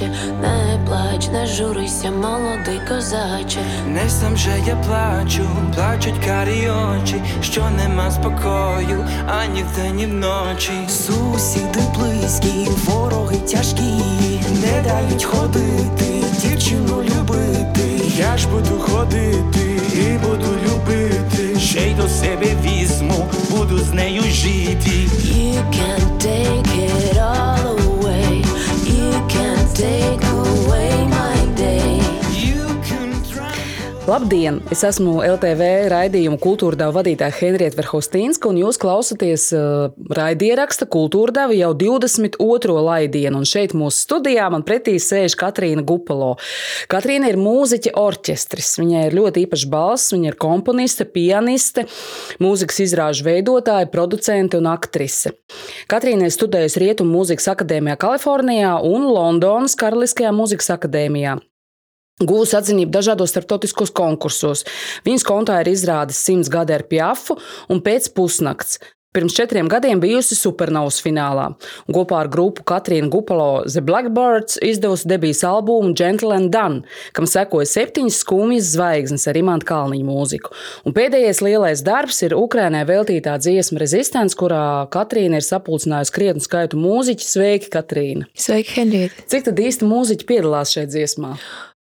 бараче, не плач, не журися, молодий козаче. Не сам же я плачу, плачуть карі очі, що нема спокою, ані вдень, ні вночі. Сусіди близькі, вороги тяжкі, не дають ходити, дівчину любити. Я ж буду ходити і буду любити, ще й до себе візьму, буду з нею жити. You can take it all take away my Labdien! Es esmu LTV raidījuma kultūrdeva vadītāja Henrieta Verhostīnska, un jūs klausāties uh, raidieraksta kultūrdeva jau 22. laidienu. Un šeit mūsu studijā man pretī sēž Katrīna Gupalo. Katrīna ir mūziķa orķestris. Viņai ir ļoti īpašs balss, viņa ir komponiste, pianiste, mūzikas izrāžu veidotāja, producente un aktrise. Katrīna ir studējusi Rietumu mūzikas akadēmijā Kalifornijā un Londonas Karaliskajā mūzikas akadēmijā. Guvusi atzinību dažādos starptautiskos konkursos. Viņas kontā ir izrādes simts gadi ar Piafu un pēc pusnakts. Pirms četriem gadiem bijusi supernovas finālā. Kopā ar grupu Katrīnu Gupalo The Blackbirds izdevusi debijas albumu Gentle and Done, kam sekoja septiņas skumjas zvaigznes ar Imants Kalniņa mūziku. Un pēdējais lielais darbs ir Ukrainai veltītā dziesma Resistance, kurā Katrīna ir sapulcinājusi krietnu skaitu mūziķu. Sveiki, Katrīna! Sveiki, Henrieta! Cik tad īsti mūziķi piedalās šajā dziesmā?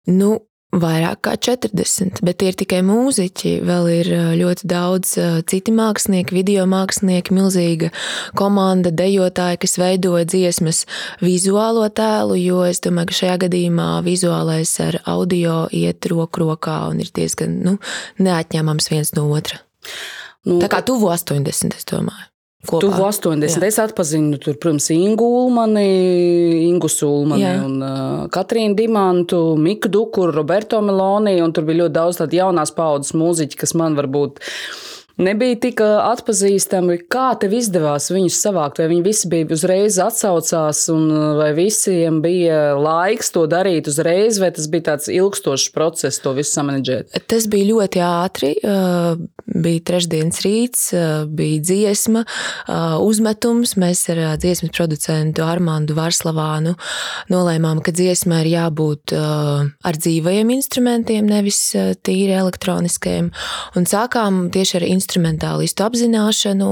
Nu, vairāk kā 40, bet tie ir tikai mūziķi. Vēl ir uh, ļoti daudz uh, citi mākslinieki, video mākslinieki, milzīga komanda, dejotāji, kas veidoja dziesmas vizuālo tēlu, jo es domāju, ka šajā gadījumā vizuālais ar audio iet roku rokā un ir diezgan nu, neatņemams viens no otra. Nu, Tā kā tuvu 80, es domāju. Kopā. Tuvu 80. Jā. Es atpazinu, tur, protams, Ingu Ulmani, Ingu Sulmani, Jā. un, uh, Katrīnu Dimantu, Miku Dukuru, Roberto Meloni. un Tur bija ļoti daudz tādu jaunās paudzes mūziķu, kas man varbūt nebija tik atpazīstami. Kā tev izdevās viņus savākt? Vai viņi visi bija uzreiz atsaucās, un vai visiem bija laiks to darīt uzreiz, vai tas bija tāds ilgstošs process, to visu samanģēt? Tas bija ļoti ātri. Bija trešdienas rīts, bija dziesma, uzmetums. Mēs ar dziesmas producentu Armānu Varslavānu nolēmām, ka dziesmai ir jābūt ar dzīvajiem instrumentiem, nevis tīri elektroniskiem. Un sākām tieši ar instrumentālistu apzināšanu,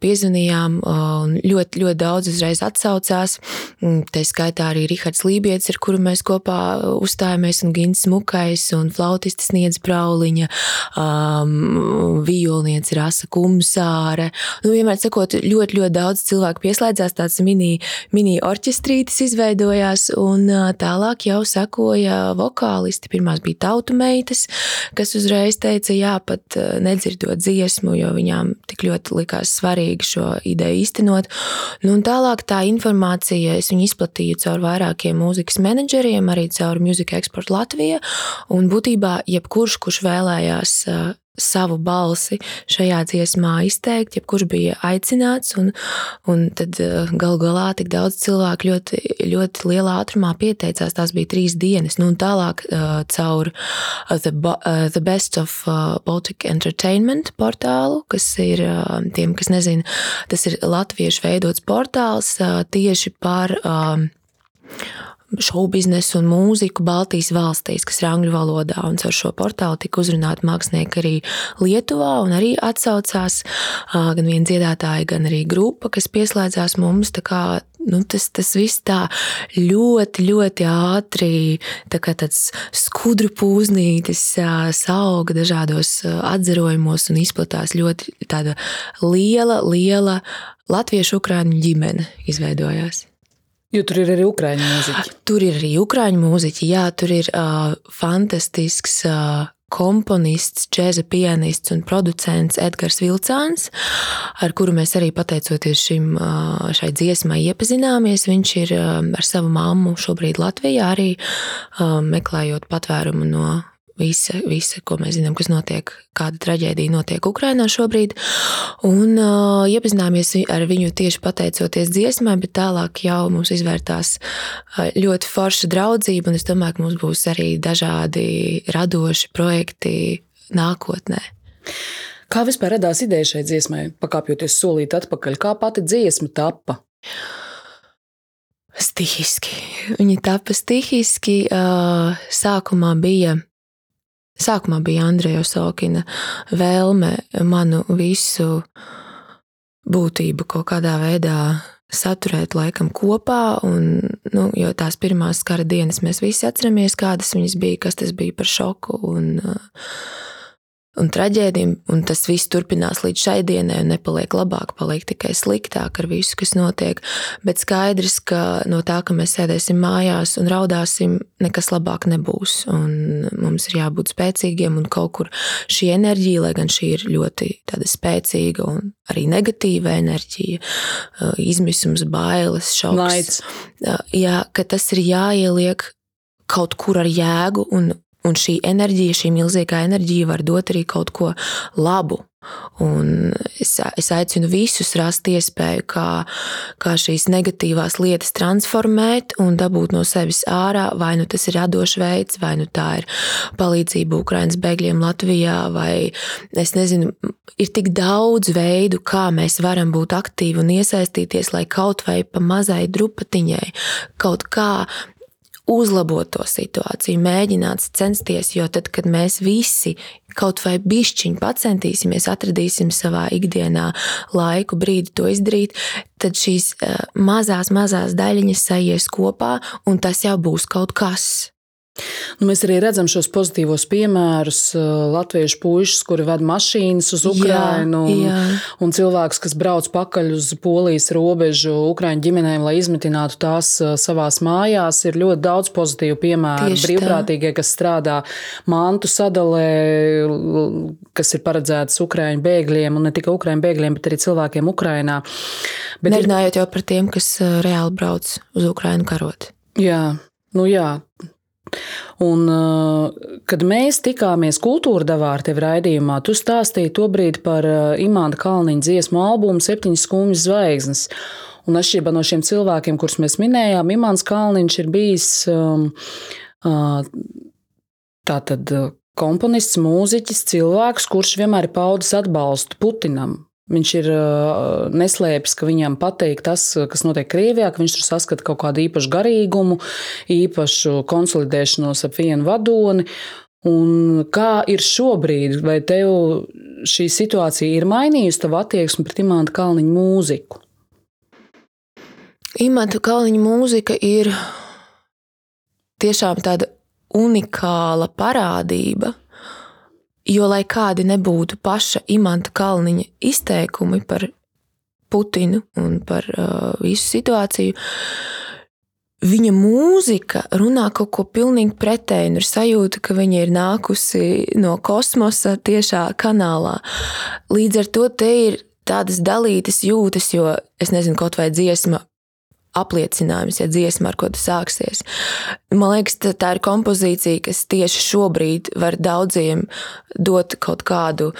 piezvanījām, un ļoti, ļoti daudz uzreiz atsaucās. Mm, Tā skaitā arī Rihards Lībijams, ar kuru mēs kopā uzstājāmies, un Gins Mukais, un flautistis Niedz Brauliņa, um, violniece Rasa Kumsāre. Nu, vienmēr sakot, ļoti, ļoti daudz cilvēku pieslēdzās, tāds mini, mini orķestrītis izveidojās, un tālāk jau sekoja vokālisti. Pirmās bija tautu meitas, kas uzreiz teica, jā, pat nedzirdot dziesmu, jo viņām tik ļoti likās svarīgi šo ideju īstenot. Nu, tālāk tā informācija izplatīju caur vairākiem mūzikas menedžeriem, arī caur Music Export Latviju. Un būtībā jebkurš, kurš vēlējās savu balsi šajā dziesmā izteikt, jebkurš bija aicināts, un, un tad gal galā tik daudz cilvēku ļoti, ļoti lielā ātrumā pieteicās. Tās bija trīs dienas, nu un tālāk uh, caur uh, the, uh, the Best of uh, Baltic Entertainment portālu, kas ir uh, tiem, kas nezina, tas ir latviešu veidots portāls uh, tieši par um, šovu biznesu un mūziku Baltijas valstīs, kas ir angļu valodā. Un caur šo portālu tika uzrunāti mākslinieki arī Lietuvā, un arī atsaucās gan viena dziedātāja, gan arī grupa, kas pieslēdzās mums. Kā, nu, tas, tas viss tā ļoti, ļoti ātri, tā kā tāds skudru pūznītis sauga dažādos atzarojumos un izplatās ļoti tāda liela, liela latviešu ukrāņu ģimene izveidojās. Jo tur ir arī ukrāņu mūziķi. Tur ir arī ukrāņu mūziķi, jā, tur ir uh, fantastisks uh, komponists, džēza pianists un producents Edgars Vilcāns, ar kuru mēs arī pateicoties šim, šai dziesmai iepazināmies. Viņš ir ar savu mammu šobrīd Latvijā arī meklējot patvērumu no visa, visa, ko mēs zinām, kas notiek, kāda traģēdija notiek Ukrajinā šobrīd. Un uh, iepazināmies ar viņu tieši pateicoties dziesmai, bet tālāk jau mums izvērtās ļoti forša draudzība, un es domāju, ka mums būs arī dažādi radoši projekti nākotnē. Kā vispār radās ideja šai dziesmai, pakāpjoties solīt atpakaļ? Kā pati dziesma tappa? Stihiski. Viņi tapa stihiski. Sākumā bija. Sākumā bija Andreja Sokina vēlme manu visu būtību kaut kādā veidā saturēt laikam kopā. Un, nu, jo tās pirmās kara dienas mēs visi atceramies, kādas viņas bija, kas tas bija par šoku. Un, uh, un traģēdija, un tas viss turpinās līdz šai dienai, un nepaliek labāk, paliek tikai sliktāk ar visu, kas notiek. Bet skaidrs, ka no tā, ka mēs sēdēsim mājās un raudāsim, nekas labāk nebūs. Un mums ir jābūt spēcīgiem, un kaut kur šī enerģija, lai gan šī ir ļoti spēcīga un arī negatīva enerģija, izmisums, bailes, šoks. Jā, ka tas ir jāieliek kaut kur ar jēgu un Un šī enerģija, šī milzīgā enerģija var dot arī kaut ko labu. Un es, es aicinu visus rast iespēju, kā, kā šīs negatīvās lietas transformēt un dabūt no sevis ārā. Vai nu tas ir radošs veids, vai nu tā ir palīdzība Ukraiņas bēgļiem Latvijā, vai es nezinu, ir tik daudz veidu, kā mēs varam būt aktīvi un iesaistīties, lai kaut vai pa mazai drupatiņai kaut kā uzlabot to situāciju, mēģināt censties, jo tad, kad mēs visi kaut vai bišķiņi pacentīsimies, atradīsim savā ikdienā laiku, brīdi to izdarīt, tad šīs eh, mazās, mazās daļiņas sajies kopā, un tas jau būs kaut kas. Nu, mēs arī redzam šos pozitīvos piemērus. Latviešu puikas, kuri ved mašīnas uz Ukrajinu, un, jā. un cilvēks, kas brauc pakaļ uz Polijas robežu Ukrāņu ģimenēm, lai izmitinātu tās savās mājās. Ir ļoti daudz pozitīvu piemēru. Tieši Brīvprātīgie, tā. kas strādā mantu sadalē, kas ir paredzētas Ukrāņu bēgļiem, un ne tikai Ukrāņu bēgļiem, bet arī cilvēkiem Ukrajinā. Bet Nerunājot ir... jau par tiem, kas reāli brauc uz Ukrajinu karot. Jā, nu jā, Un, eh, kad mēs tikāmies kultūra devā ar tevi raidījumā, tu stāstīji tobrīd par eh, Imants Kalniņa dziesmu albumu Septiņas skumjas zvaigznes. Un atšķirībā no šiem cilvēkiem, kurus mēs minējām, Imants Kalniņš ir bijis um, uh, tātad komponists, mūziķis, cilvēks, kurš vienmēr ir paudis atbalstu Putinam. Viņš ir neslēpis, ka viņam patīk tas, kas notiek Krievijā, ka viņš tur saskata kaut kādu īpašu garīgumu, īpašu konsolidēšanos ap vienu vadoni. Un kā ir šobrīd, vai tev šī situācija ir mainījusi tavu attieksmi pret Imanta Kalniņa mūziku? Imanta Kalniņa mūzika ir tiešām tāda unikāla parādība Jo, lai kādi nebūtu paša Imanta Kalniņa izteikumi par Putinu un par uh, visu situāciju, viņa mūzika runā kaut ko pilnīgi pretēju. Ir sajūta, ka viņa ir nākusi no kosmosa tiešā kanālā. Līdz ar to te ir tādas dalītas jūtas, jo es nezinu, kaut vai dziesma apliecinājums, ja dziesma ar ko tas sāksies. Man liekas, tā ir kompozīcija, kas tieši šobrīd var daudziem dot kaut kādu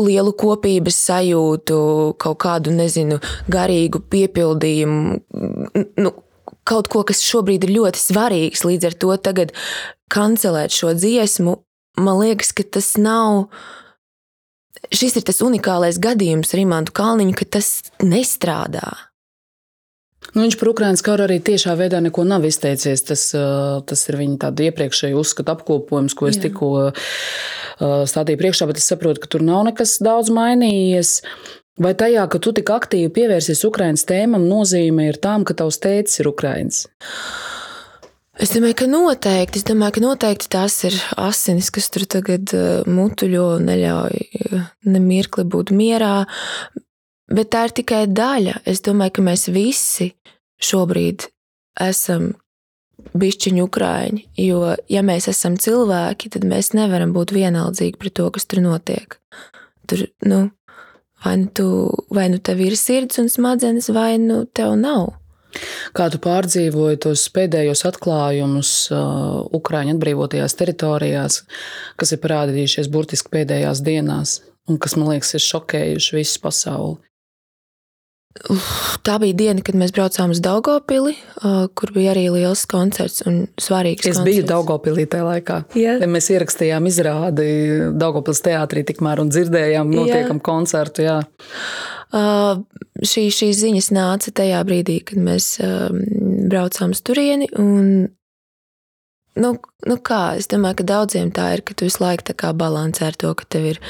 lielu kopības sajūtu, kaut kādu, nezinu, garīgu piepildījumu. Nu, kaut ko, kas šobrīd ir ļoti svarīgs. Līdz ar to tagad kancelēt šo dziesmu, man liekas, ka tas nav. Šis ir tas unikālais gadījums ar Imantu Kalniņu, ka tas nestrādā. Nu, viņš par Ukraiņas karu arī tiešā veidā neko nav izteicies. Tas, tas ir viņa iepriekšēji uzskatu apkopojums, ko es Jā. tikko stādīju priekšā, bet es saprotu, ka tur nav nekas daudz mainījies. Vai tajā, ka tu tik aktīvi pievērsies Ukraiņas tēmam, nozīme ir tām, ka tavs tēcis ir Ukraiņas? Es domāju, ka noteikti. Es domāju, ka noteikti tās ir asinis, kas tur tagad mutuļo un neļauj nemirkli būt mierā. Bet tā ir tikai daļa. Es domāju, ka mēs visi šobrīd esam bišķiņu ukrāņi. Jo, ja mēs esam cilvēki, tad mēs nevaram būt vienaldzīgi pret to, kas tur notiek. Tur, nu, vai nu, tu, vai nu tev ir sirds un smadzenes, vai nu tev nav. Kā tu pārdzīvoji tos pēdējos atklājumus uh, Ukrāņu atbrīvotajās teritorijās, kas ir parādījušies burtiski pēdējās dienās, un kas man liekas, ir šokējuši visu pasauli? Tā bija diena, kad mēs braucām uz Daugopili, kur bija arī liels koncerts un svarīgs. Es koncerts. biju Daugopilī tajā laikā. Jā. Mēs ierakstījām izrādi Daugopils teātrī tikmēr un dzirdējām notiekam jā. koncertu. Jā. uh, šī, šīs ziņas nāca tajā brīdī, kad mēs uh, braucām uz turieni. Un, nu, nu kā, es domāju, ka daudziem tā ir, ka tu visu laiku balansē ar to, ka tev ir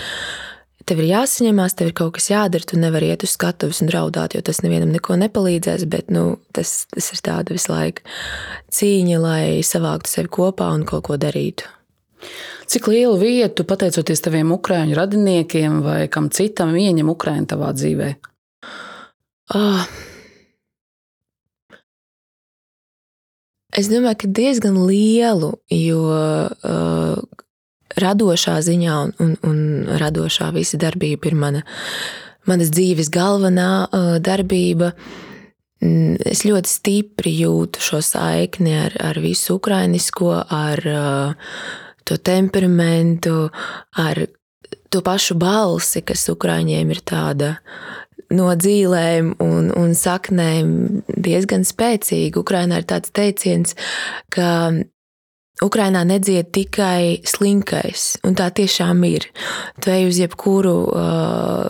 tev ir jāsaņemās, tev ir kaut kas jādara, tu nevari iet uz skatuves un raudāt, jo tas nevienam neko nepalīdzēs. Bet nu, tas, tas ir tāda visu laiku cīņa, lai savāktu sevi kopā un kaut ko darītu. Cik lielu vietu, pateicoties taviem ukrāņu radiniekiem vai kam citam, ieņem Ukrāņa tavā dzīvē? Oh. Es domāju, ka diezgan lielu, jo uh, radošā ziņā un, un, un radošā visa darbība ir mana, manas dzīves galvenā uh, darbība. Mm, es ļoti stipri jūtu šo saikni ar, ar visu ukrainisko, ar uh, to temperamentu, ar to pašu balsi, kas ukrāņiem ir tāda no dzīvēm un, un saknēm diezgan spēcīga. Ukrainā ir tāds teiciens, ka Ukrainā nedzied tikai slinkais, un tā tiešām ir. Tu ej uz jebkuru,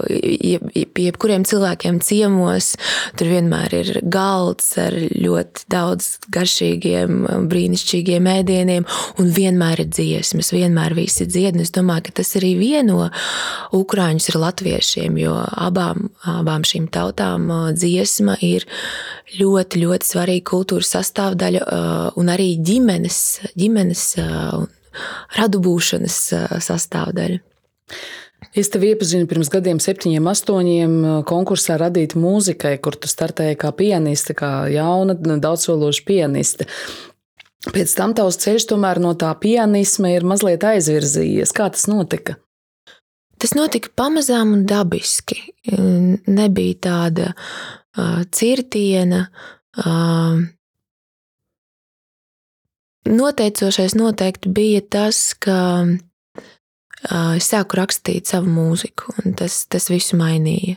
jeb, jeb, jebkuriem cilvēkiem ciemos, tur vienmēr ir galds ar ļoti daudz garšīgiem, brīnišķīgiem ēdieniem, un vienmēr ir dziesmas, vienmēr visi dzied. Es domāju, ka tas arī vieno ukrāņus ar latviešiem, jo abām, abām šīm tautām dziesma ir ļoti, ļoti svarīga kultūras sastāvdaļa un arī ģimenes, ģimenes radu būšanas sastāvdaļa. Es tevi iepazinu pirms gadiem, septiņiem, astoņiem, konkursā radīt mūzikai, kur tu startēji kā pianiste, kā jauna, daudzsološa pianiste. Pēc tam tavs ceļš tomēr no tā pianisma ir mazliet aizvirzījies. Kā tas notika? Tas notika pamazām un dabiski. Nebija tāda uh, cirtiena. Uh, noteicošais noteikti bija tas, ka es sāku rakstīt savu mūziku, un tas, tas visu mainīja.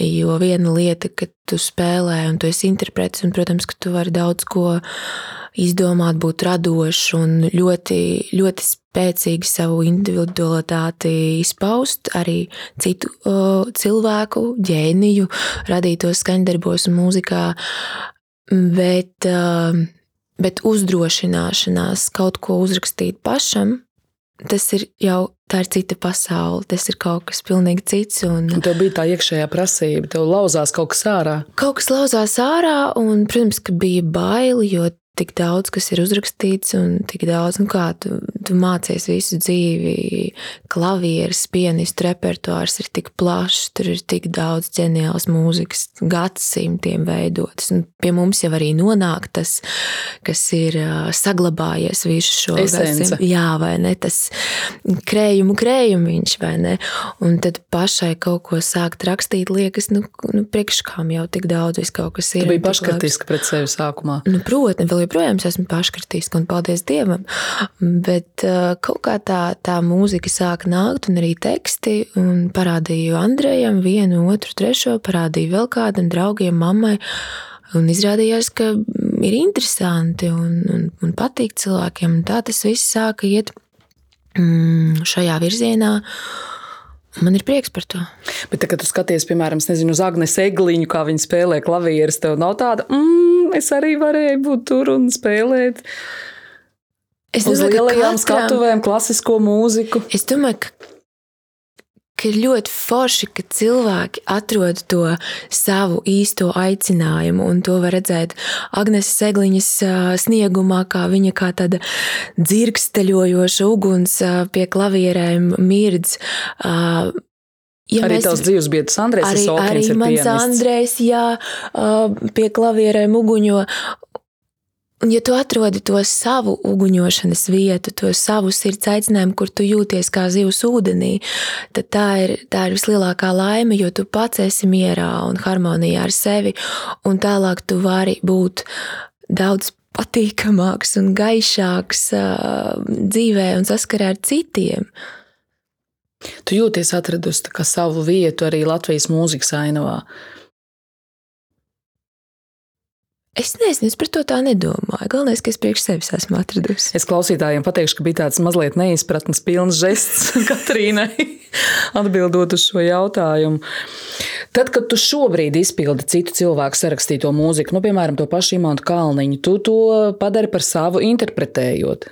Jo viena lieta, ka tu spēlē un tu esi interpretis, un, protams, ka tu vari daudz ko izdomāt, būt radošs un ļoti, ļoti spēcīgi savu individualitāti izpaust, arī citu uh, cilvēku ģēniju, radītos skaņdarbos un mūzikā. Bet, uh, bet uzdrošināšanās kaut ko uzrakstīt pašam, tas ir jau tā ir cita pasaule, tas ir kaut kas pilnīgi cits. Un, un tev bija tā iekšējā prasība, tev lauzās kaut kas ārā. Kaut kas lauzās ārā, un, protams, ka bija baili, jo tik daudz, kas ir uzrakstīts, un tik daudz, nu kā tu, tu mācies visu dzīvi. Klavieres, pianistu repertuārs ir tik plašs, tur ir tik daudz ģeniālas mūzikas, gadsimtiem veidotas. Un pie mums jau arī nonāk tas, kas ir saglabājies visu šo gadsimtu. Jā, vai ne? Tas krējumu krējumiņš, vai ne? Un tad pašai kaut ko sākt rakstīt, liekas, nu, nu priekškām jau tik daudz, viss kaut kas ir. Tu biji paškritiska pret sevi sākumā. Nu, protams, vēl joprojām esmu paškritiska un paldies Dievam. Bet uh, kaut kā tā, tā mūzika sāka nākt, un arī teksti. Un parādīju Andrejam, vienu, otru, trešo, parādīju vēl kādam draugiem, mammai. Un izrādījās, ka ir interesanti un, un, un patīk cilvēkiem. Un tā tas viss sāka iet mm, šajā virzienā. Man ir prieks par to. Bet, tā, kad tu skaties, piemēram, nezinu, uz Agnēs Egliņu, kā viņa spēlē klavierus, tev nav tāda, mm, es arī varēju būt tur un spēlēt. Es domāju, uz lielajām katram... skatuvēm, klasisko mūziku. Es domāju, ka ka ir ļoti forši, ka cilvēki atrod to savu īsto aicinājumu, un to var redzēt Agnēs Segliņas sniegumā, kā viņa kā tāda dzirksteļojoša uguns pie klavierēm mirdz. Ja arī mēs, tavs dzīves biedrs Andrēs arī, arī mans Andrēs, jā, pie klavierēm uguņo. Un, ja tu atrodi to savu uguņošanas vietu, to savu sirds aicinājumu, kur tu jūties kā zivs ūdenī, tad tā ir, tā ir vislielākā laime, jo tu pats esi mierā un harmonijā ar sevi, un tālāk tu vari būt daudz patīkamāks un gaišāks uh, dzīvē un saskarē ar citiem. Tu jūties atradusi savu vietu arī Latvijas mūzikas ainavā. Es nezinu, es par to tā nedomāju. Galvenais, ka es priekš sevis esmu atradusi. Es klausītājiem pateikšu, ka bija tāds mazliet neizpratnes pilns žests Katrīnai atbildot uz šo jautājumu. Tad, kad tu šobrīd izpildi citu cilvēku sarakstīto mūziku, nu, piemēram, to pašu Imantu Kalniņu, tu to padari par savu interpretējot.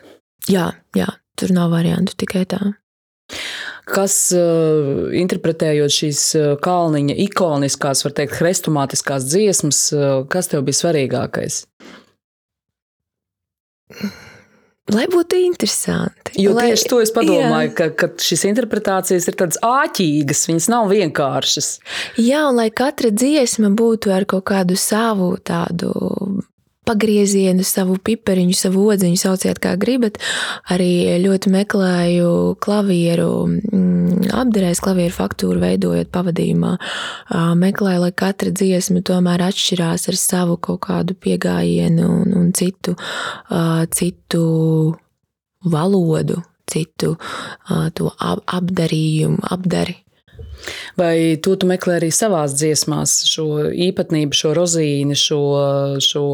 Jā, jā, tur nav variantu tikai tā. Kas, uh, interpretējot šīs uh, kalniņa ikoniskās, var teikt, hrestomātiskās dziesmas, uh, kas tev bija svarīgākais? Lai būtu interesanti. Jo lai, tieši to es padomāju, jā. ka, ka šīs interpretācijas ir tādas āķīgas, viņas nav vienkāršas. Jā, un lai katra dziesma būtu ar kaut kādu savu tādu pagriezienu, savu pipariņu, savu odziņu, sauciet kā gribat. Arī ļoti meklēju klavieru, mm, apdarēs klavieru faktūru, veidojot pavadījumā. Meklēju, lai katra dziesma tomēr atšķirās ar savu kaut kādu piegājienu un, un citu, citu valodu, citu to apdarījumu, apdari. Vai tu, tu meklē arī savās dziesmās šo īpatnību, šo rozīni, šo, šo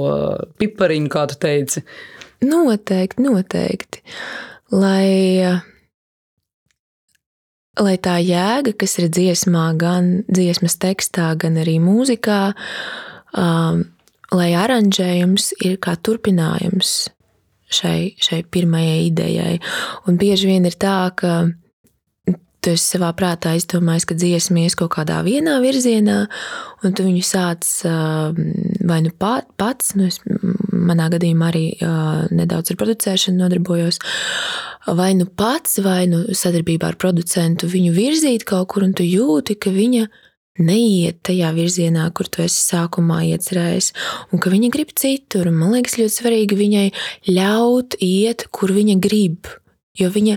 pipariņu, kā tu teici? Noteikti, noteikti. Lai, lai tā jēga, kas ir dziesmā, gan dziesmas tekstā, gan arī mūzikā, um, lai aranžējums ir kā turpinājums šai, šai pirmajai idejai. Un bieži vien ir tā, ka tu esi savā prātā izdomājis, ka dziesma ies kaut kādā vienā virzienā, un tu viņu sāc vai nu pats, nu es manā gadījumā arī nedaudz ar producēšanu nodarbojos, vai nu pats, vai nu sadarbībā ar producentu viņu virzīt kaut kur, un tu jūti, ka viņa neiet tajā virzienā, kur tu esi sākumā iecerējis, un ka viņa grib citur. Man liekas, ļoti svarīgi viņai ļaut iet, kur viņa grib. Jo viņa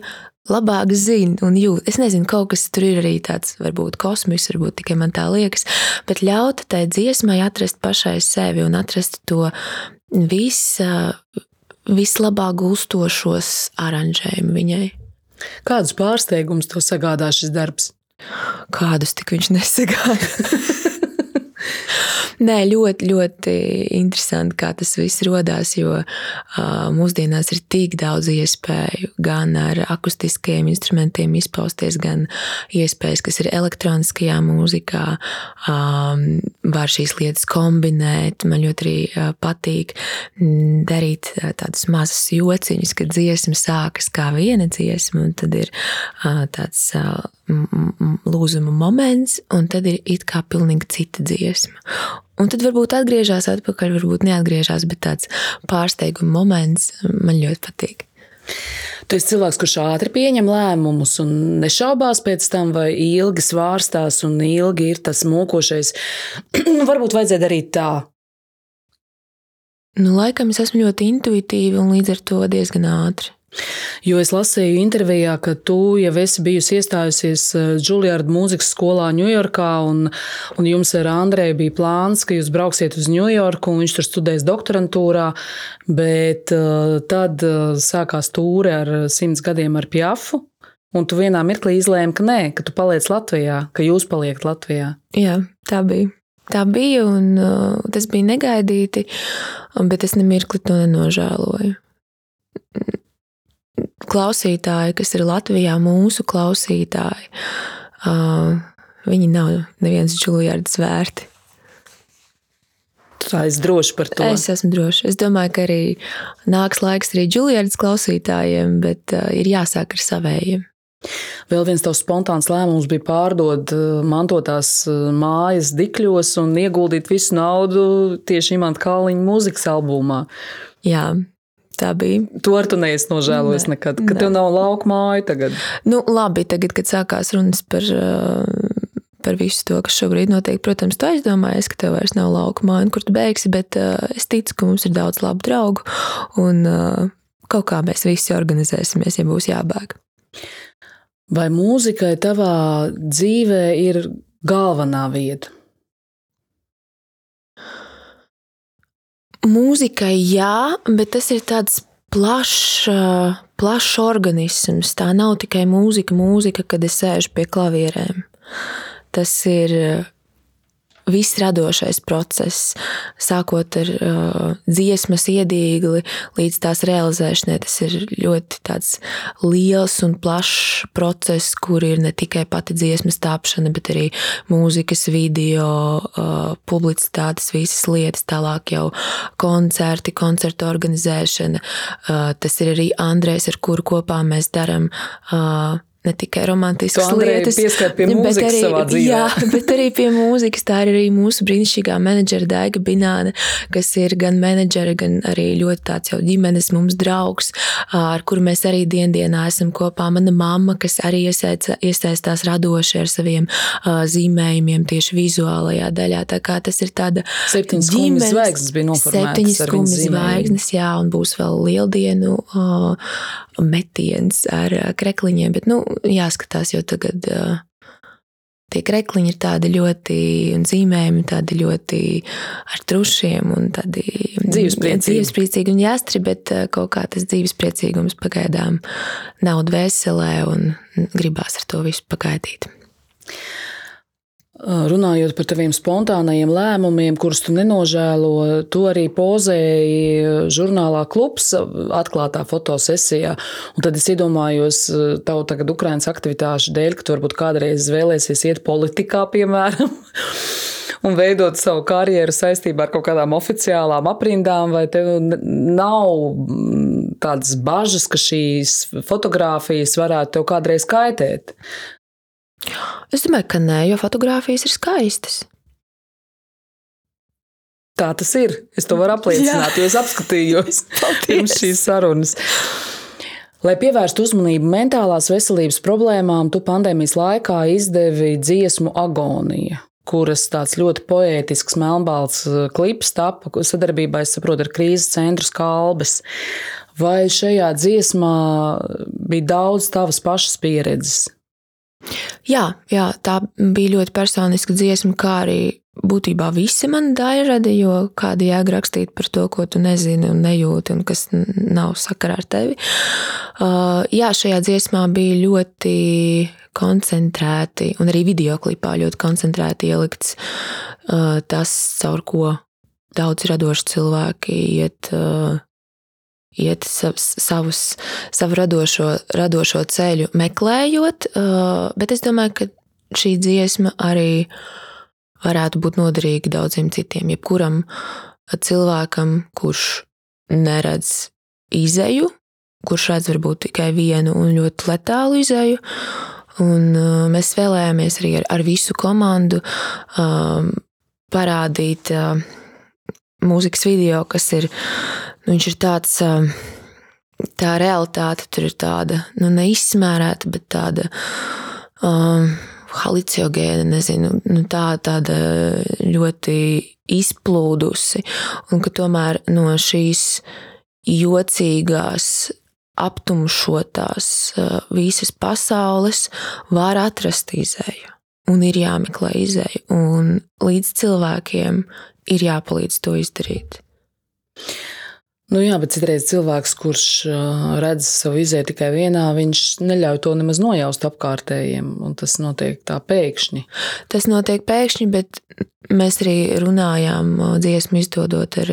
labāk zina un jūt. Es nezinu, kaut kas tur ir arī tāds, varbūt kosmisks, varbūt tikai man tā liekas, bet ļaut tai dziesmai atrast pašai sevi un atrast to visu, vislabāk gulstošos aranžējumu viņai. Kādus pārsteigumus to sagādā šis darbs? Kādus tik viņš nesagādā? Nē, ļoti, ļoti interesanti, kā tas viss radās, jo uh, mūsdienās ir tik daudz iespēju gan ar akustiskajiem instrumentiem izpausties, gan iespējas, kas ir elektroniskajā mūzikā. Um, var šīs lietas kombinēt. Man ļoti arī uh, patīk darīt uh, tādus mazus jociņus, kad dziesma sākas kā viena dziesma, un tad ir uh, tāds. Uh, lūzuma moments, un tad ir it kā pilnīgi cita dziesma. Un tad varbūt atgriežas atpakaļ, varbūt neatgriežas, bet tāds pārsteiguma moments man ļoti patīk. Tu esi cilvēks, kurš ātri pieņem lēmumus un nešaubās pēc tam, vai ilgi svārstās un ilgi ir tas mokošais. Nu, varbūt vajadzēja darīt tā. Nu, laikam es esmu ļoti intuitīva un līdz ar to diezgan ātri. Jo es lasīju intervijā, ka tu jau esi bijusi iestājusies Džulijārda eh, mūzikas skolā Ņujorkā, un, un jums ar Andreju bija plāns, ka jūs brauksiet uz Ņujorku, un viņš tur studēs doktorantūrā, bet uh, tad uh, sākās tūre ar simts gadiem ar Pjafu, un tu vienā mirklī izlēmi, ka nē, ka tu paliec Latvijā, ka jūs paliekat Latvijā. Jā, tā bija. Tā bija, un uh, tas bija negaidīti, bet es nemirkli to nenožēloju klausītāji, kas ir Latvijā, mūsu klausītāji, viņi nav neviens Džuljards vērti. Tā es droši par to. Es esmu droši. Es domāju, ka arī nāks laiks arī Džuljards klausītājiem, bet ir jāsāk ar savējiem. Vēl viens tavs spontāns lēmums bija pārdot mantotās mājas dikļos un ieguldīt visu naudu tieši Imants Kalniņa mūzikas albumā. Jā, tā bija. To ar tu neesi nožēlojis ne, nekad, ka ne. tev nav lauka māja tagad. Nu, labi, tagad, kad sākās runas par, uh, par visu to, kas šobrīd notiek, protams, tu aizdomājies, ka tev vairs nav lauka māja, kur tu beigsi, bet uh, es ticu, ka mums ir daudz labu draugu un uh, kaut kā mēs visi organizēsimies, ja būs jābēg. Vai mūzikai tavā dzīvē ir galvenā vieta? Mūzikai jā, bet tas ir tāds plašs, plašs organisms. Tā nav tikai mūzika, mūzika, kad es sēžu pie klavierēm. Tas ir viss radošais process, sākot ar uh, dziesmas iedīgli līdz tās realizēšanai. Tas ir ļoti liels un plašs process, kur ir ne tikai pati dziesmas tapšana, bet arī mūzikas, video, uh, publicitātes, visas lietas, tālāk jau koncerti, koncertu organizēšana. Uh, tas ir arī Andrēs, ar kuru kopā mēs darām. Uh, ne tikai romantiskas lietas, pie mūzikas arī. Jā, bet arī pie mūzikas. Tā ir arī mūsu brīnišķīgā menedžera Daiga Bināne, kas ir gan menedžera, gan arī ļoti tāds jau ģimenes mums draugs, ar kuru mēs arī diendienā esam kopā. Mana mamma, kas arī iesaistās radoši ar saviem zīmējumiem tieši vizuālajā daļā. Tā kā tas ir tāda septiņas skumjas zvaigznes bija noformētas. Septiņas skumjas zvaigznes, jā, un būs vēl lieldienu metiens ar krekliņiem, bet, nu, jāskatās, jo tagad tie krekliņi ir tādi ļoti, un zīmējumi tādi ļoti ar trušiem un tādi dzīvespriecīgi. dzīvespriecīgi un jāstri, bet kaut kā tas dzīvespriecīgums pagaidām nav dvēselē un gribās ar to visu pagaidīt. Runājot par taviem spontānajiem lēmumiem, kurus tu nenožēlo, tu arī pozēji žurnālā klubs atklātā fotosesijā. Un tad es iedomājos tavu tagad Ukrainas aktivitāšu dēļ, ka tu varbūt kādreiz vēlēsies iet politikā, piemēram. Un veidot savu karjeru saistībā ar kaut kādām oficiālām aprindām, vai tev nav tādas bažas, ka šīs fotogrāfijas varētu tev kādreiz kaitēt? Es domāju, ka nē, jo fotografijas ir skaistas. Tā tas ir. Es to varu apliecināt, jo es apskatījos pirms šīs sarunas. Lai pievērstu uzmanību mentālās veselības problēmām, tu pandēmijas laikā izdevi dziesmu Agonija, kuras tāds ļoti poētisks, melnbalts uh, klips tapa sadarbībā, es saprotu, ar krīzes centru skalbes. Vai šajā dziesmā bija daudz tavas pašas pieredzes? Jā, jā, tā bija ļoti personiska dziesma, kā arī būtībā visi mani daļradi, jo kāda jēga rakstīt par to, ko tu nezini un nejūti, un kas nav sakarā ar tevi. Uh, jā, šajā dziesmā bija ļoti koncentrēti, un arī video klipā ļoti koncentrēti ielikts uh, tas, caur ko daudz radoši cilvēki iet uh, iet savus, savu radošo, radošo ceļu meklējot, bet es domāju, ka šī dziesma arī varētu būt noderīga daudziem citiem. Jebkuram cilvēkam, kurš neredz izēju, kurš redz varbūt tikai vienu un ļoti letālu izēju. Un mēs vēlējāmies arī ar, ar visu komandu um, parādīt uh, mūzikas video, kas ir Nu, viņš ir tāds, tā realitāte tur ir tāda, nu, neizsmērēta, bet tāda um, halucinogēna, nezinu, nu, tā, tāda ļoti izplūdusi. Un ka tomēr no šīs jocīgās, aptumšotās visas pasaules var atrast izēju. Un ir jāmeklē izēja, un līdz cilvēkiem ir jāpalīdz to izdarīt. Nu jā, bet citreiz cilvēks, kurš redz savu izēju tikai vienā, viņš neļauj to nemaz nojaust apkārtējiem. Tas notiek tā pēkšņi. Tas notiek pēkšņi, bet mēs arī runājām dziesmu izdodot ar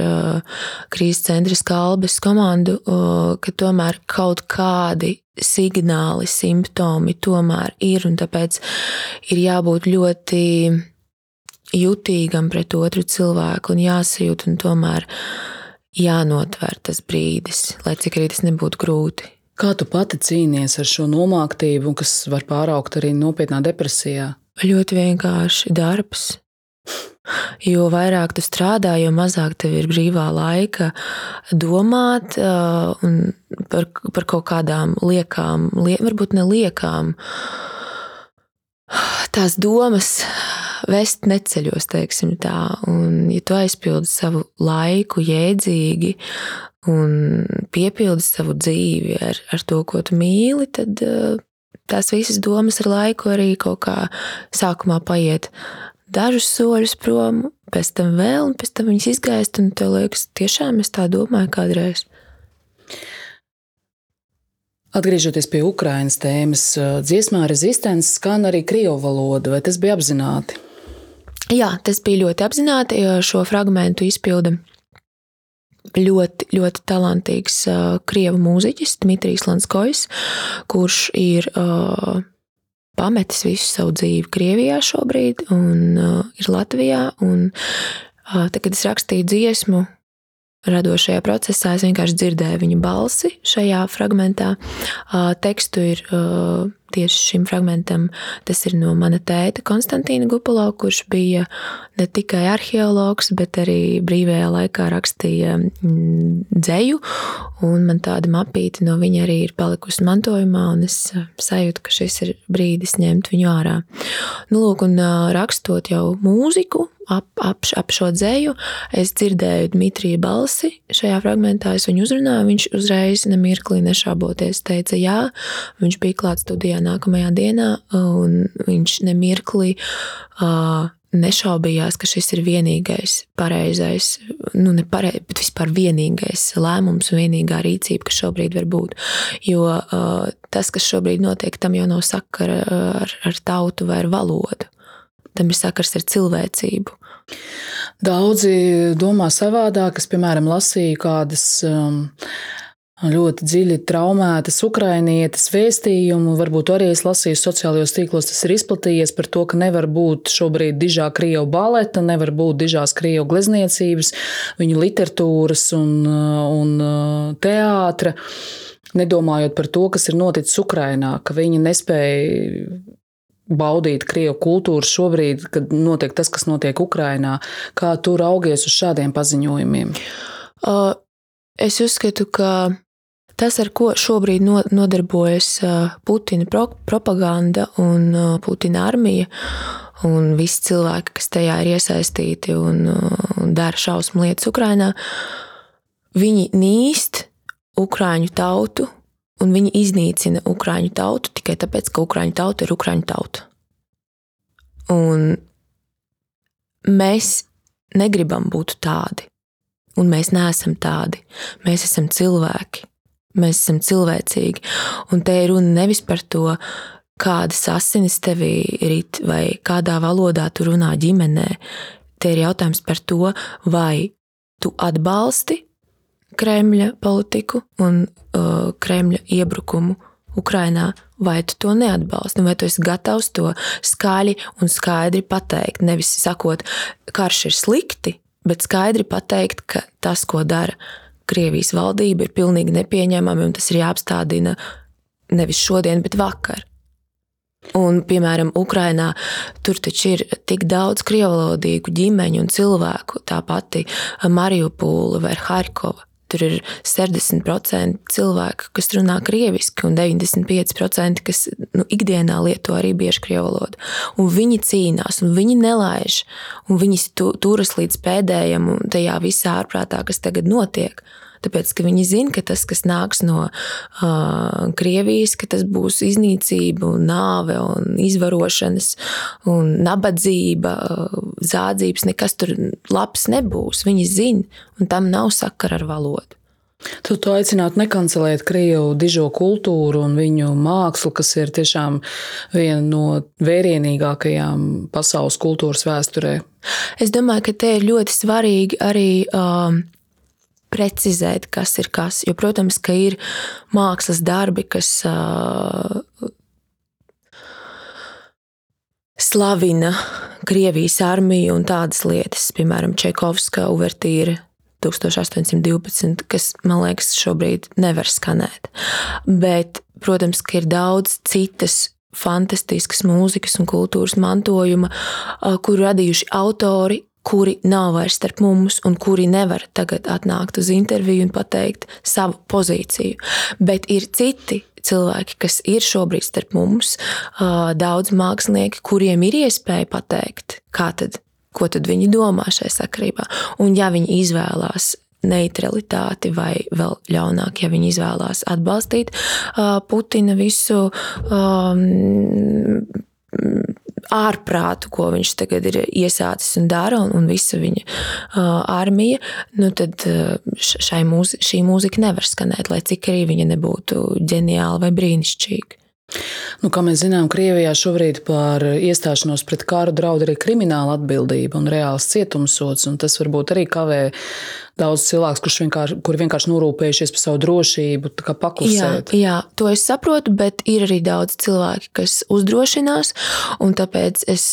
krīzes centra skalbes komandu, ka tomēr kaut kādi signāli, simptomi tomēr ir, un tāpēc ir jābūt ļoti jutīgam pret otru cilvēku un jāsajūt un tomēr jānotver tas brīdis, lai cik arī tas nebūtu grūti. Kā tu pati cīnies ar šo nomāktību, kas var pāraukt arī nopietnā depresijā? Ļoti vienkārši darbs. Jo vairāk tu strādā, jo mazāk tev ir brīvā laika domāt uh, par, par kaut kādām liekām, liek, varbūt ne liekām. Tās domas vest neceļos, teiksim tā. Un, ja tu aizpildi savu laiku jēdzīgi un piepildi savu dzīvi ar, ar to, ko tu mīli, tad eh, tās visas domas ar laiku arī kaut kā sākumā paiet dažus soļus prom, pēc tam vēl, un pēc tam viņas izgaist, un tev liekas, tiešām es tā domāju kādreiz. Atgriežoties pie Ukraiņas tēmas, dziesmā rezistents skan arī krievu valoda, vai tas bija apzināti? Jā, tas bija ļoti apzināti. Šo fragment izpilda ļoti, ļoti talantīgs uh, krievu mūziķis Dmitrijs Lanskojs, kurš ir uh, pametis visu savu dzīvi Krievijā šobrīd un uh, ir Latvijā. Un, uh, tad, kad es rakstīju dziesmu, radošajā procesā es vienkārši dzirdēju viņa balsi šajā fragmentā. Uh, tekstu ir uh, tieši šim fragmentam. Tas ir no mana tēta Konstantīna Gupalo, kurš bija ne tikai arheologs, bet arī brīvajā laikā rakstīja mm, dzēju. Man tāda mapīte no viņa arī ir palikusi mantojumā, un es sajūtu, ka šis ir brīdis ņemt viņu ārā. Nu, lūk, un rakstot jau mūziku, ap, ap, ap šo dzēju. Es dzirdēju Dmitrija balsi šajā fragmentā, es viņu uzrunāju. Viņš uzreiz nemirklī nešāboties teica, jā, viņš bija klāts studijā nākamajā dienā, un viņš nemirklī. Uh, nešaubījās, ka šis ir vienīgais pareizais, nu, ne pareizais, bet vispār vienīgais lēmums vienīgā rīcība, kas šobrīd var būt. Jo uh, tas, kas šobrīd notiek, tam jau nav sakara ar, ar tautu vai ar valodu tam ir sakars ar cilvēcību. Daudzi domā savādāk. Es, piemēram, lasīju kādas um, ļoti dziļi traumētas ukrainietes vēstījumu. Varbūt arī es lasīju sociālajos tīklos, tas ir izplatījies par to, ka nevar būt šobrīd dižā krievu baleta, nevar būt dižās krievu glezniecības, viņu literatūras un, un uh, teātra. Nedomājot par to, kas ir noticis Ukrajinā, ka viņi nespēja baudīt krievu kultūru šobrīd, kad notiek tas, kas notiek Ukrajinā. Kā tu raugies uz šādiem paziņojumiem? Es uzskatu, ka tas, ar ko šobrīd nodarbojas Putina propaganda un Putina armija, un visi cilvēki, kas tajā ir iesaistīti un, un dara šausmu lietas Ukrajinā, viņi nīst Ukrāņu tautu un viņi iznīcina Ukrāņu tautu tikai tāpēc, ka Ukrāņu tauta ir Ukrāņu tauta. Un mēs negribam būt tādi, un mēs neesam tādi. Mēs esam cilvēki, mēs esam cilvēcīgi. Un te ir runa nevis par to, kādas asinis tevī rit, vai kādā valodā tu runā ģimenē. Te ir jautājums par to, vai tu atbalsti Kremļa politiku un uh, Kremļa iebrukumu Ukrainā, vai tu to neatbalsti, vai tu esi gatavs to skaļi un skaidri pateikt. Nevis sakot, karš ir slikti, bet skaidri pateikt, ka tas, ko dara Krievijas valdība, ir pilnīgi nepieņemami un tas ir jāapstādina nevis šodien, bet vakar. Un, piemēram, Ukrainā tur taču ir tik daudz krievalodīgu ģimeņu un cilvēku, tā pati Mariupūla vai Harkova. Tur ir 60% cilvēku, kas runā krieviski, un 95% kas nu, ikdienā lieto arī bieži krievu valodu. Un viņi cīnās, un viņi nelaiž, un viņi turas līdz pēdējiem, tajā visā ārprātā, kas tagad notiek. Tāpēc, ka viņi zina, ka tas, kas nāks no uh, Krievijas, ka tas būs iznīcība, un nāve, un izvarošanas, un nabadzība, uh, zādzības, nekas tur labs nebūs. Viņi zina, un tam nav sakara ar valodu. Tu to aicinātu nekancelēt krievu dižo kultūru un viņu mākslu, kas ir tiešām viena no vērienīgākajām pasaules kultūras vēsturē. Es domāju, ka te ir ļoti svarīgi arī um, precizēt, kas ir kas. Jo, protams, ka ir mākslas darbi, kas uh, slavina Krievijas armiju un tādas lietas, piemēram, Čekovska uvertīra 1812, kas, man liekas, šobrīd nevar skanēt. Bet, protams, ka ir daudz citas fantastiskas mūzikas un kultūras mantojuma, kuru radījuši autori, kuri nav vairs starp mums un kuri nevar tagad atnākt uz interviju un pateikt savu pozīciju. Bet ir citi cilvēki, kas ir šobrīd starp mums, daudz mākslinieki, kuriem ir iespēja pateikt, kā tad, ko tad viņi domā šajā sakarībā. Un ja viņi izvēlās neutralitāti, vai vēl ļaunāk, ja viņi izvēlās atbalstīt Putina visu um, ārprātu, ko viņš tagad ir iesācis un dara, un, un visa viņa uh, armija, nu tad šai mūzi, šī mūzika nevar skanēt, lai cik arī viņa nebūtu ģeniāla vai brīnišķīga. Nu, kā mēs zinām, Krievijā šobrīd par iestāšanos pret kāru draud arī krimināla atbildība un reāls cietumsots. Un tas varbūt arī kavē daudz cilvēku, kurš vienkārši, kur vienkārši norūpējušies par savu drošību, Jā, paklusēt. jā, to es saprotu, bet ir arī daudz cilvēki, kas uzdrošinās. un Tāpēc es,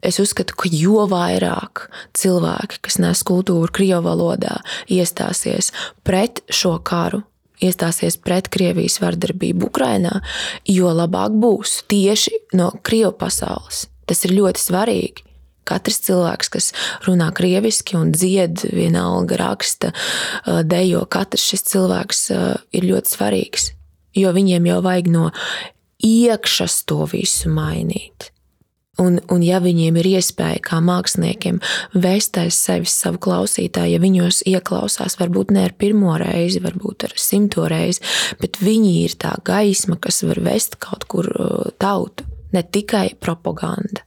es uzskatu, ka jo vairāk cilvēki, kas nes kultūru Krievijas valodā, iestāsies pret šo karu, iestāsies pret Krievijas vardarbību Ukrajinā, jo labāk būs tieši no Krievijas pasaules. Tas ir ļoti svarīgi. Katrs cilvēks, kas runā krieviski un dzied, vienalga raksta, dejo, katrs šis cilvēks ir ļoti svarīgs. Jo viņiem jau vajag no iekšas to visu mainīt. Un, un ja viņiem ir iespēja, kā māksliniekiem, vēst aiz sevis savu klausītāju, ja viņos ieklausās, varbūt ne ar pirmo reizi, varbūt ar simto reizi, bet viņi ir tā gaisma, kas var vest kaut kur uh, tautu, ne tikai propaganda.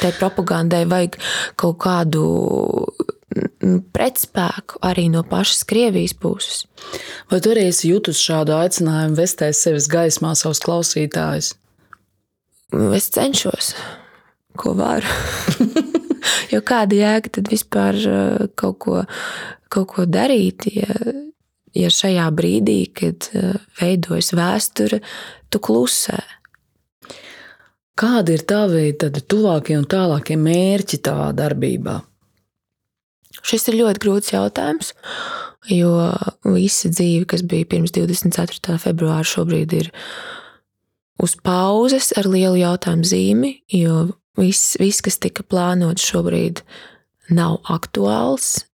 Tai propagandai vajag kaut kādu mm, pretspēku arī no pašas Krievijas puses. Vai tu arī esi jutusi šādu aicinājumu vestēt sevis gaismā savus klausītājus? Es cenšos, ko varu. jo kāda jēga tad vispār uh, kaut ko, kaut ko darīt, ja, ja šajā brīdī, kad uh, veidojas vēsture, tu klusē? Kādi ir tavi tuvākie un tālākie mērķi tavā darbībā? Šis ir ļoti grūts jautājums, jo visa dzīve, kas bija pirms 24. februāra, šobrīd ir uz pauzes ar lielu jautājumu zīmi, jo viss, viss kas tika plānots šobrīd, nav aktuāls.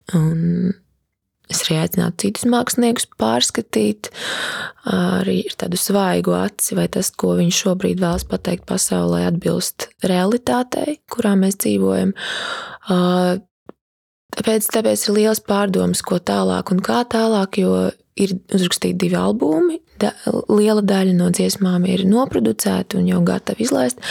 Es arī aicinātu citus māksliniekus pārskatīt, arī ar tādu svaigu aci, vai tas, ko viņš šobrīd vēlas pateikt pasaulē, atbilst realitātei, kurā mēs dzīvojam. Tāpēc, tāpēc ir liels pārdoms, ko tālāk un kā tālāk, jo ir uzrakstīti divi albumi. Da, liela daļa no dziesmām ir noproducēta un jau gatava izlaist,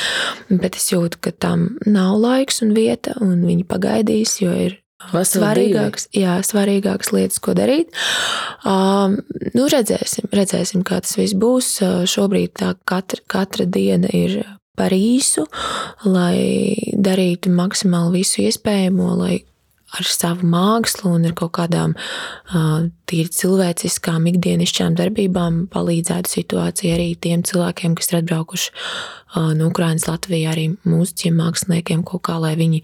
bet es jūtu, ka tam nav laiks un vieta, un viņi pagaidīs, jo ir svarīgākas, jā, svarīgākas lietas, ko darīt. Um, nu, redzēsim, redzēsim, kā tas viss būs. Uh, Šobrīd tā katra, katra diena ir par īsu, lai darītu maksimāli visu iespējamo, lai ar savu mākslu un ar kaut kādām tīri cilvēciskām, ikdienišķām darbībām palīdzētu situācijai arī tiem cilvēkiem, kas ir atbraukuši no Ukrainas Latvijā, arī mūziķiem, māksliniekiem, kaut kā, lai viņi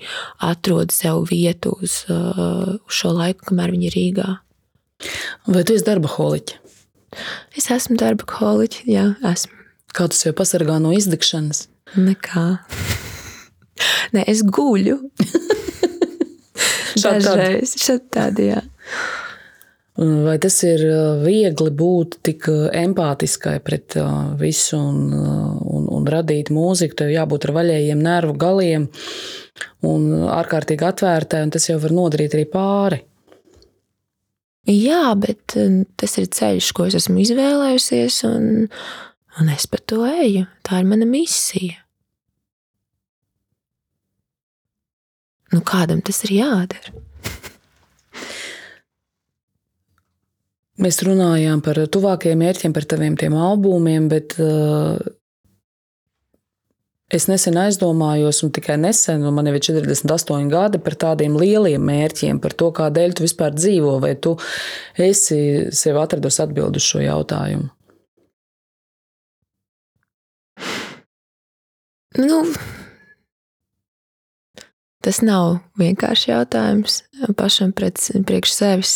atrod sev vietu uz, uz šo laiku, kamēr viņi ir Rīgā. Vai tu esi darba holiķa? Es esmu darba holiķi, jā, esmu. Kā tu sev pasargā no izdegšanas? Nekā. Nē, es guļu. Šādi. Dažreiz šādi tādi, jā. Vai tas ir uh, viegli būt tik uh, empātiskai pret uh, visu un, un, un radīt mūziku? Tev jābūt ar vaļējiem nervu galiem un ārkārtīgi atvērtai, un tas jau var nodarīt arī pāri. Jā, bet tas ir ceļš, ko es esmu izvēlējusies, un, un es pa to eju. Tā ir mana misija. Nu, kādam tas ir jādara? Mēs runājām par tuvākajiem mērķiem, par taviem tiem albumiem, bet uh, es nesen aizdomājos, un tikai nesen, un man jau ir 48 gadi, par tādiem lieliem mērķiem, par to, kādēļ tu vispār dzīvo, vai tu esi sev atradusi atbildi uz šo jautājumu. Nu, tas nav vienkārši jautājums pašam pret, priekš sevis.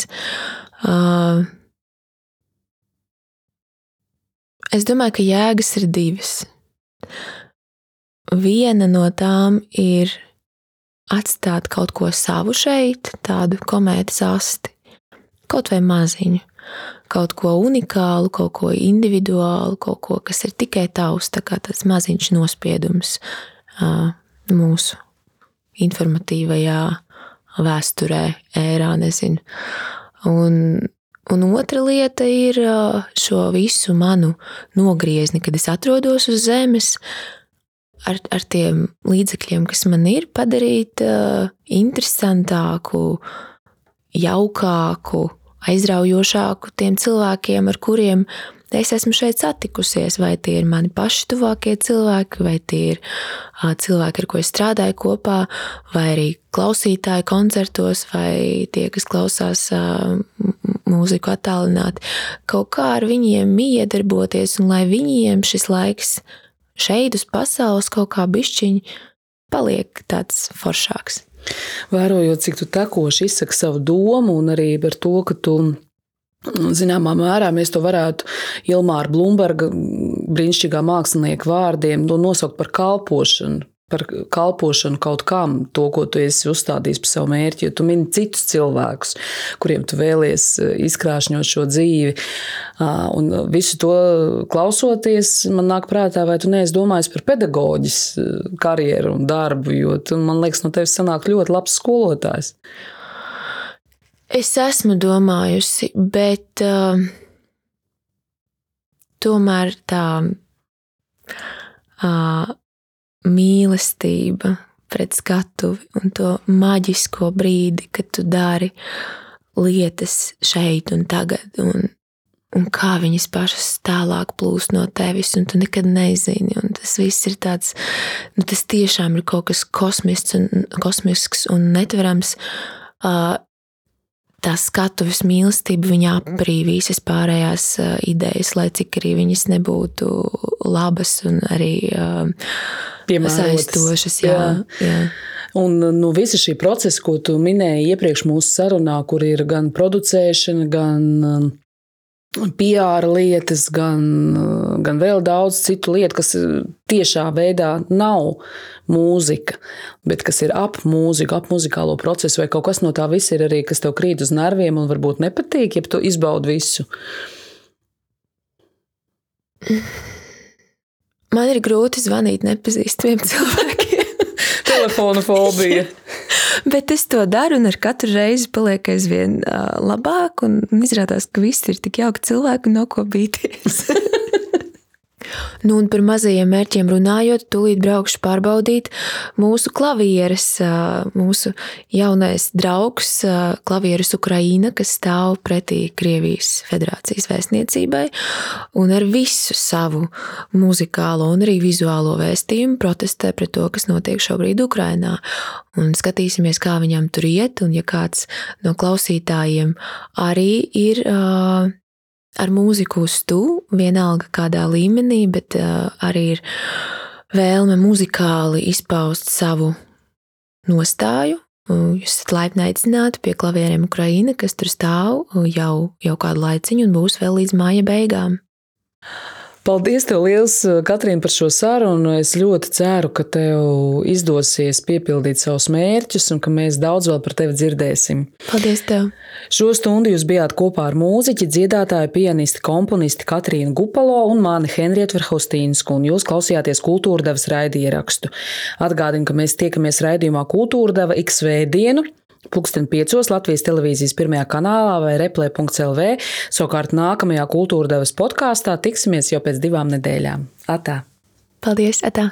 Uh, es domāju, ka jēgas ir divas. Viena no tām ir atstāt kaut ko savu šeit, tādu komētas asti, kaut vai maziņu, kaut ko unikālu, kaut ko individuālu, kaut ko, kas ir tikai tavs, tā kā tāds maziņš nospiedums uh, mūsu informatīvajā vēsturē, ērā, nezinu. Un, un otra lieta ir šo visu manu nogriezni, kad es atrodos uz zemes, ar, ar tiem līdzekļiem, kas man ir, padarīt ā, interesantāku, jaukāku, aizraujošāku tiem cilvēkiem, ar kuriem es esmu šeit satikusies, vai tie ir mani paši tuvākie cilvēki, vai tie ir cilvēki, ar ko es strādāju kopā, vai arī klausītāji koncertos, vai tie, kas klausās mūziku attālināti. Kaut kā ar viņiem iedarboties, un lai viņiem šis laiks šeit uz pasaules kaut kā bišķiņi paliek tāds foršāks. Vērojot, cik tu tekoši izsaki savu domu, un arī par to, ka tu Zināmā mērā mēs to varētu Ilmāra Blūmberga brīnišķīgā mākslinieka vārdiem nosaukt par kalpošanu par kalpošanu kaut kam, to, ko tu esi uzstādījis par savu mērķi, jo tu mini citus cilvēkus, kuriem tu vēlies eh, izkrāšņot šo dzīvi. Un visu to klausoties, man nāk prātā, vai tu neesi domājis par pedagoģis eh, karjeru un darbu, jo tu, man liekas, no tevis sanāk ļoti labs skolotājs. Es esmu domājusi, bet uh, tomēr tā. Uh, mīlestība pret skatuvi un to maģisko brīdi, kad tu dari lietas šeit un tagad, un, un kā viņas pašas tālāk plūst no tevis, un tu nekad nezini. Tas viss ir tāds, nu, tas tiešām ir kaut kas kosmisks un, kosmisks un netverams. Uh, tā skatuves mīlestība viņa aprī visas pārējās idejas, lai cik arī viņas nebūtu labas un arī aizstošas. Jā, jā. jā. Un nu, visa šī procesa, ko tu minēji iepriekš mūsu sarunā, kur ir gan producēšana, gan PR lietas, gan, gan vēl daudz citu lietu, kas tiešā veidā nav mūzika, bet kas ir ap mūziku, ap muzikālo procesu, vai kaut kas no tā viss ir arī, kas tev krīt uz nerviem un varbūt nepatīk, ja tu izbaudi visu. Man ir grūti zvanīt nepazīstamiem cilvēkiem. Telefona fobija. Bet es to daru, un ar katru reizi paliek aizvien labāk. Izrādās, ka visi ir tik jauki cilvēki, no ko bīties. Nu, un par mazajiem mērķiem runājot, tūlīt braukšu pārbaudīt mūsu klavieres, mūsu jaunais draugs, klavieres Ukraina, kas stāv pretī Krievijas federācijas vēstniecībai, un ar visu savu muzikālo un arī vizuālo vēstījumu protestē pret to, kas notiek šobrīd Ukrainā. Un skatīsimies, kā viņam tur iet, un ja kāds no klausītājiem arī ir ar mūziku uz tu, vienalga kādā līmenī, bet uh, arī ir vēlme muzikāli izpaust savu nostāju. Jūs esat laipni aicināti pie klavieriem Ukraina, kas tur stāv jau, jau kādu laiciņu un būs vēl līdz māja beigām. Paldies, tev liels, Katrīna, par šo sarunu. Es ļoti ceru, ka tev izdosies piepildīt savus mērķus un ka mēs daudz vēl par tevi dzirdēsim. Paldies, tev! Šo stundu jūs bijāt kopā ar mūziķi, dziedātāju, pianisti, komponisti Katrīnu Gupalo un mani Henrietu Verhostīnsku, un jūs klausījāties kultūra devas raidierakstu. Atgādinu, ka mēs tiekamies raidījumā Kultūra deva X svētdienu. Pūksteni piecos Latvijas televīzijas pirmajā kanālā vai replē.lv. Savukārt nākamajā kultūra devas podkāstā tiksimies jau pēc divām nedēļām. Atā! Paldies, Atā!